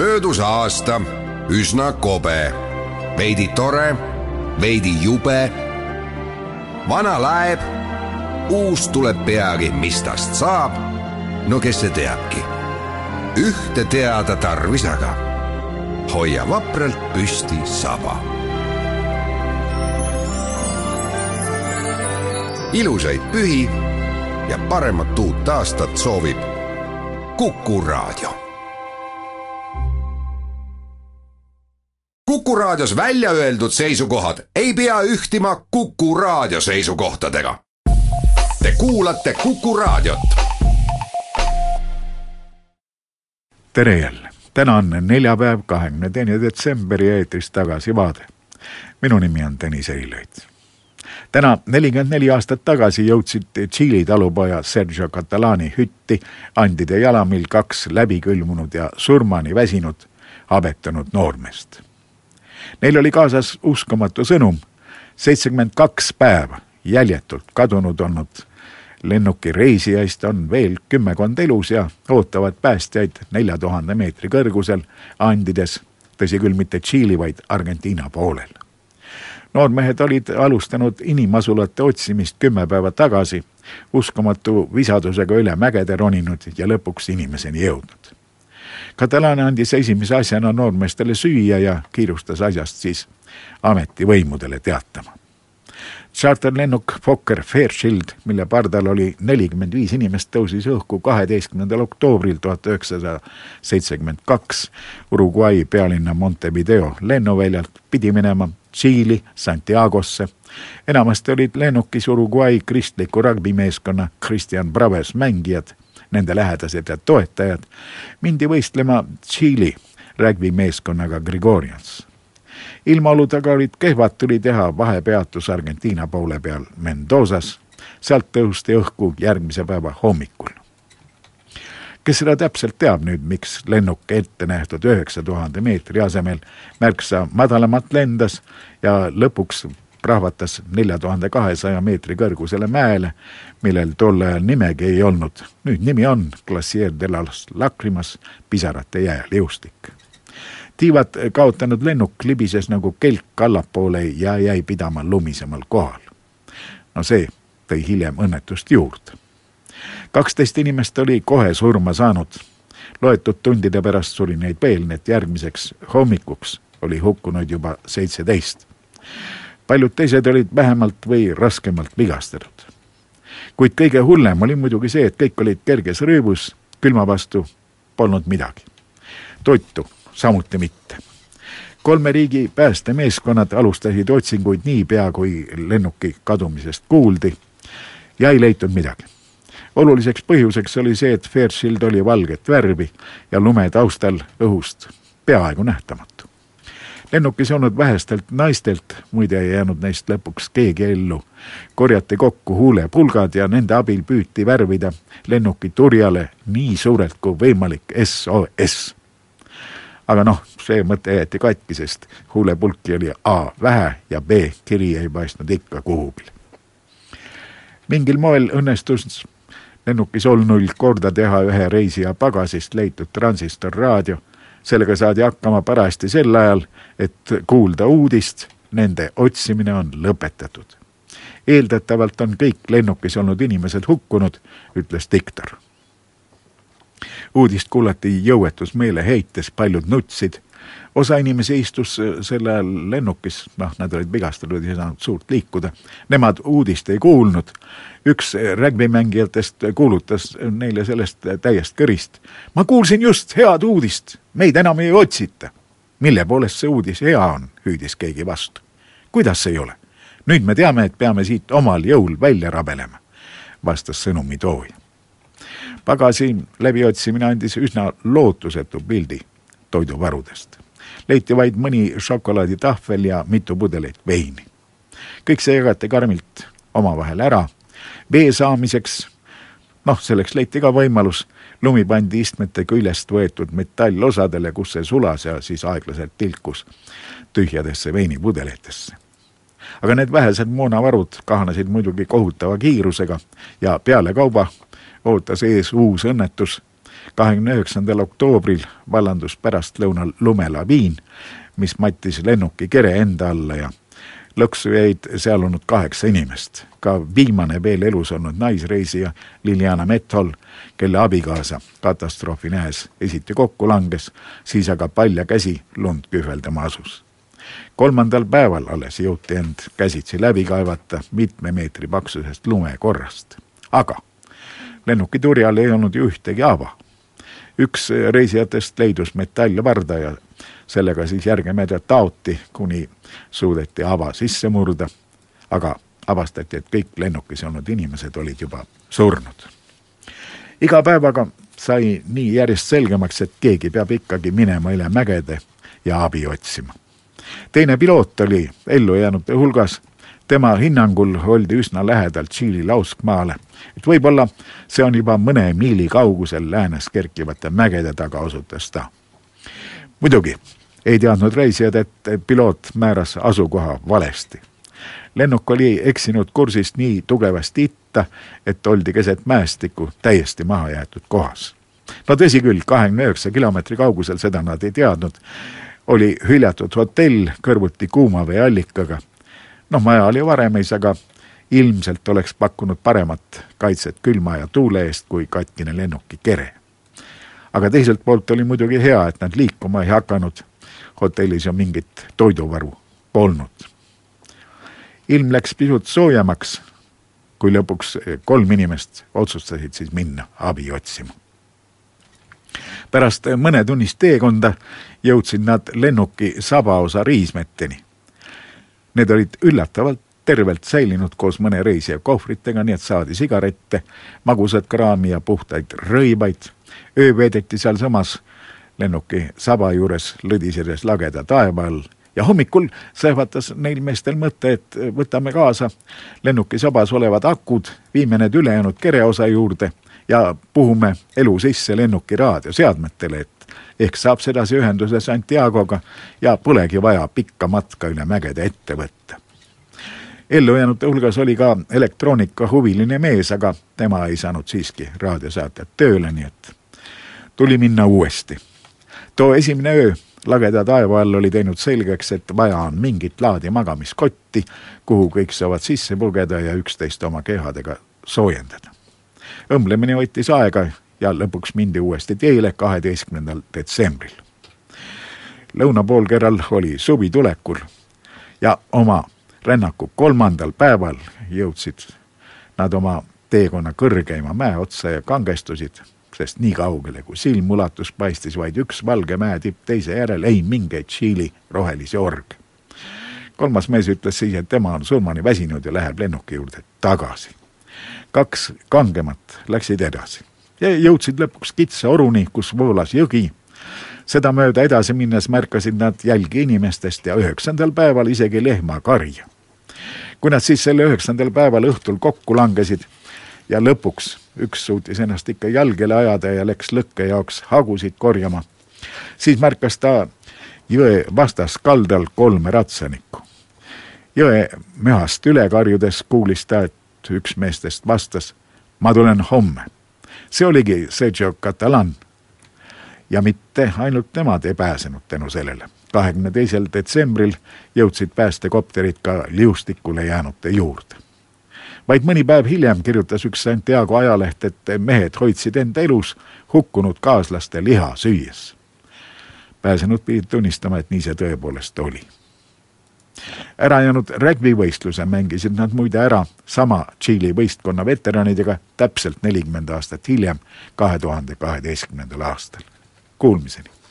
möödus aasta üsna kobe, veidi tore, veidi jube. vana laeb, uus tuleb peagi, mis tast saab. no kes see teabki? ühte teada tarvis aga, hoia vapralt püsti saba. ilusaid pühi ja paremat uut aastat soovib Kuku Raadio Kuku Raadios välja öeldud seisukohad ei pea ühtima Kuku Raadio seisukohtadega. Te kuulate Kuku Raadiot. tere jälle, täna on neljapäev, kahekümne teine detsember ja eetris tagasi vaade. minu nimi on Tõnis Eilõit. täna nelikümmend neli aastat tagasi jõudsid Tšiili talupoja Sergio Catalani hütti andide jalamil kaks läbikülmunud ja surmani väsinud, habetanud noormeest Neil oli kaasas uskumatu sõnum. seitsekümmend kaks päeva jäljetult kadunud olnud lennuki reisijaist on veel kümmekond elus ja ootavad päästjaid nelja tuhande meetri kõrgusel Andides, tõsi küll, mitte Tšiili, vaid Argentiina poolel. noormehed olid alustanud inimasulate otsimist kümme päeva tagasi, uskumatu visadusega üle mägede roninud ja lõpuks inimeseni jõudnud Katalaania andis esimese asjana noormeestele süüa ja kiirustas asjast siis ametivõimudele teatama. Charterlennuk Fokker Fairchild, mille pardal oli nelikümmend viis inimest, tõusis õhku kaheteistkümnendal oktoobril tuhat üheksasada seitsekümmend kaks Uruguay pealinna Montevideo lennuväljalt, pidi minema Tšiili, Santiagosse. enamasti olid lennukis Uruguay kristliku ragbimeeskonna Christian Braves mängijad nende lähedased ja toetajad, mindi võistlema Tšiili rugbimeeskonnaga Gregorians. ilmaolud aga olid kehvad, tuli teha vahepeatus Argentiina poole peal Mendozas, sealt tõusti õhku järgmise päeva hommikul kes seda täpselt teab nüüd, miks lennuk ette nähtud üheksa tuhande meetri asemel märksa madalamalt lendas ja lõpuks prahvatas nelja tuhande kahesaja meetri kõrgusele mäele, millel tol ajal nimegi ei olnud. nüüd nimi on Glacier de las Lacrimas, pisarate jääliustik. tiivad kaotanud lennuk libises nagu kelk allapoole ja jäi pidama lumisemal kohal. no see tõi hiljem õnnetust juurde. kaksteist inimest oli kohe surma saanud. loetud tundide pärast suri neid veel, nii et järgmiseks hommikuks oli hukkunud juba seitseteist paljud teised olid vähemalt või raskemalt vigastatud. kuid kõige hullem oli muidugi see, et kõik olid kerges rõõmus, külma vastu polnud midagi. toitu samuti mitte. kolme riigi päästemeeskonnad alustasid otsinguid niipea, kui lennuki kadumisest kuuldi ja ei leitud midagi oluliseks põhjuseks oli see, et Fairchild oli valget värvi ja lume taustal õhust peaaegu nähtamatu lennukis olnud vähestelt naistelt, muide ei jäänud neist lõpuks keegi ellu, korjati kokku huulepulgad ja nende abil püüti värvida lennuki turjale nii suurelt kui võimalik SOS. aga noh, see mõte jäeti katki, sest huulepulki oli A vähe ja B kiri ei paistnud ikka kuhugil. mingil moel õnnestus lennukis olnuil korda teha ühe reisija pagasist leitud transistorraadio sellega saadi hakkama parajasti sel ajal, et kuulda uudist, nende otsimine on lõpetatud. eeldatavalt on kõik lennukis olnud inimesed hukkunud, ütles diktor. uudist kuulati jõuetus meeleheites, paljud nutsid osa inimesi istus sel ajal lennukis, noh, nad olid vigastatud, ei saanud suurt liikuda. Nemad uudist ei kuulnud. üks rugbimängijatest kuulutas neile sellest täiest kõrist. ma kuulsin just head uudist, meid enam ei otsita. mille poolest see uudis hea on, hüüdis keegi vastu. kuidas ei ole? nüüd me teame, et peame siit omal jõul välja rabelema, vastas sõnumi tooja. pagasi läbiotsimine andis üsna lootusetu pildi toiduvarudest leiti vaid mõni šokolaaditahvel ja mitu pudelit veini. kõik see jagati karmilt omavahel ära. vee saamiseks, noh, selleks leiti ka võimalus, lumi pandi istmete küljest võetud metallosadele, kus see sulas ja siis aeglaselt tilkus tühjadesse veinipudelitesse aga need vähesed moonavarud kahanesid muidugi kohutava kiirusega ja pealekauba ootas ees uus õnnetus kahekümne üheksandal oktoobril vallandus pärastlõunal lumelaviin, mis mattis lennuki kere enda alla ja lõksu jäid seal olnud kaheksa inimest. ka viimane veel elus olnud naisreisija Liliana Methol, kelle abikaasa katastroofi nähes esiti kokku langes, siis aga palja käsi lund kühveldama asus. kolmandal päeval alles jõuti end käsitsi läbi kaevata mitme meetri paksusest lumekorrast. aga lennuki turjal ei olnud ju ühtegi ava. Üks reisijatest leidus metallvarda ja sellega siis järgemedjad taoti, kuni suudeti ava sisse murda, aga avastati, et kõik lennukis olnud inimesed olid juba surnud. iga päevaga sai nii järjest selgemaks, et keegi peab ikkagi minema üle mägede ja abi otsima. teine piloot oli ellujäänute hulgas, tema hinnangul oldi üsna lähedal Tšiili lauskmaale, et võib-olla see on juba mõne miili kaugusel läänes kerkivate mägede taga, osutas ta. muidugi ei teadnud reisijad, et piloot määras asukoha valesti. lennuk oli eksinud kursist nii tugevasti itta, et oldi keset mäestikku täiesti maha jäetud kohas. no tõsi küll, kahekümne üheksa kilomeetri kaugusel, seda nad ei teadnud, oli hüljatud hotell kõrvuti kuuma veeallikaga. Noh, maja oli varemeis, aga ilmselt oleks pakkunud paremat kaitset külma ja tuule eest kui katkine lennuki kere. aga teiselt poolt oli muidugi hea, et nad liikuma ei hakanud hotellis ju mingit toiduvaru polnud. ilm läks pisut soojemaks, kui lõpuks kolm inimest otsustasid siis minna abi otsima. pärast mõnetunnist teekonda jõudsid nad lennuki sabaosa riismeteni. Need olid üllatavalt tervelt säilinud koos mõne reisija kohvritega, nii et saadi sigarette, magusat kraami ja puhtaid rõivaid. öö veedeti sealsamas lennuki saba juures lõdisedes lageda taeva all ja hommikul sähvatas neil meestel mõte, et võtame kaasa lennuki sabas olevad akud, viime need ülejäänud kereosa juurde ja puhume elu sisse lennuki raadioseadmetele, et ehk saab sedasi ühenduse Santiagoga ja polegi vaja pikka matka üle mägede ette võtta. ellujäänute hulgas oli ka elektroonikahuviline mees, aga tema ei saanud siiski raadiosaatet tööle, nii et tuli minna uuesti too esimene öö lageda taeva all oli teinud selgeks, et vaja on mingit laadi magamiskotti, kuhu kõik saavad sisse pugeda ja üksteist oma kehadega soojendada. õmblemine võttis aega ja lõpuks mindi uuesti teele kaheteistkümnendal detsembril. lõunapoolkeral oli suvi tulekul ja oma rännaku kolmandal päeval jõudsid nad oma teekonna kõrgeima mäe otsa ja kangestusid sest nii kaugele, kui silm ulatus, paistis vaid üks valge mäetipp teise järel, ei mingeid Tšiili rohelisi orge. kolmas mees ütles siis, et tema on surmani väsinud ja läheb lennuki juurde tagasi. kaks kangemat läksid edasi ja jõudsid lõpuks kitsa oruni, kus voolas jõgi. sedamööda edasi minnes märkasid nad jälgi inimestest ja üheksandal päeval isegi lehmakarja. kui nad siis selle üheksandal päeval õhtul kokku langesid ja lõpuks üks suutis ennast ikka jalgele ajada ja läks lõkke jaoks hagusid korjama. siis märkas ta jõe vastaskaldal kolme ratsanikku. jõe mühast üle karjudes kuulis ta, et üks meestest vastas, ma tulen homme. See oligi Sergio Catalan. ja mitte ainult nemad ei pääsenud tänu sellele. kahekümne teisel detsembril jõudsid päästekopterid ka liustikule jäänute juurde vaid mõni päev hiljem kirjutas üks Santiago ajaleht, et mehed hoidsid end elus hukkunud kaaslaste liha süües. pääsenud pidid tunnistama, et nii see tõepoolest oli. Ärajäänud rägbivõistluse mängisid nad muide ära sama Tšiili võistkonna veteranidega täpselt nelikümmend aastat hiljem, kahe tuhande kaheteistkümnendal aastal. Kuulmiseni!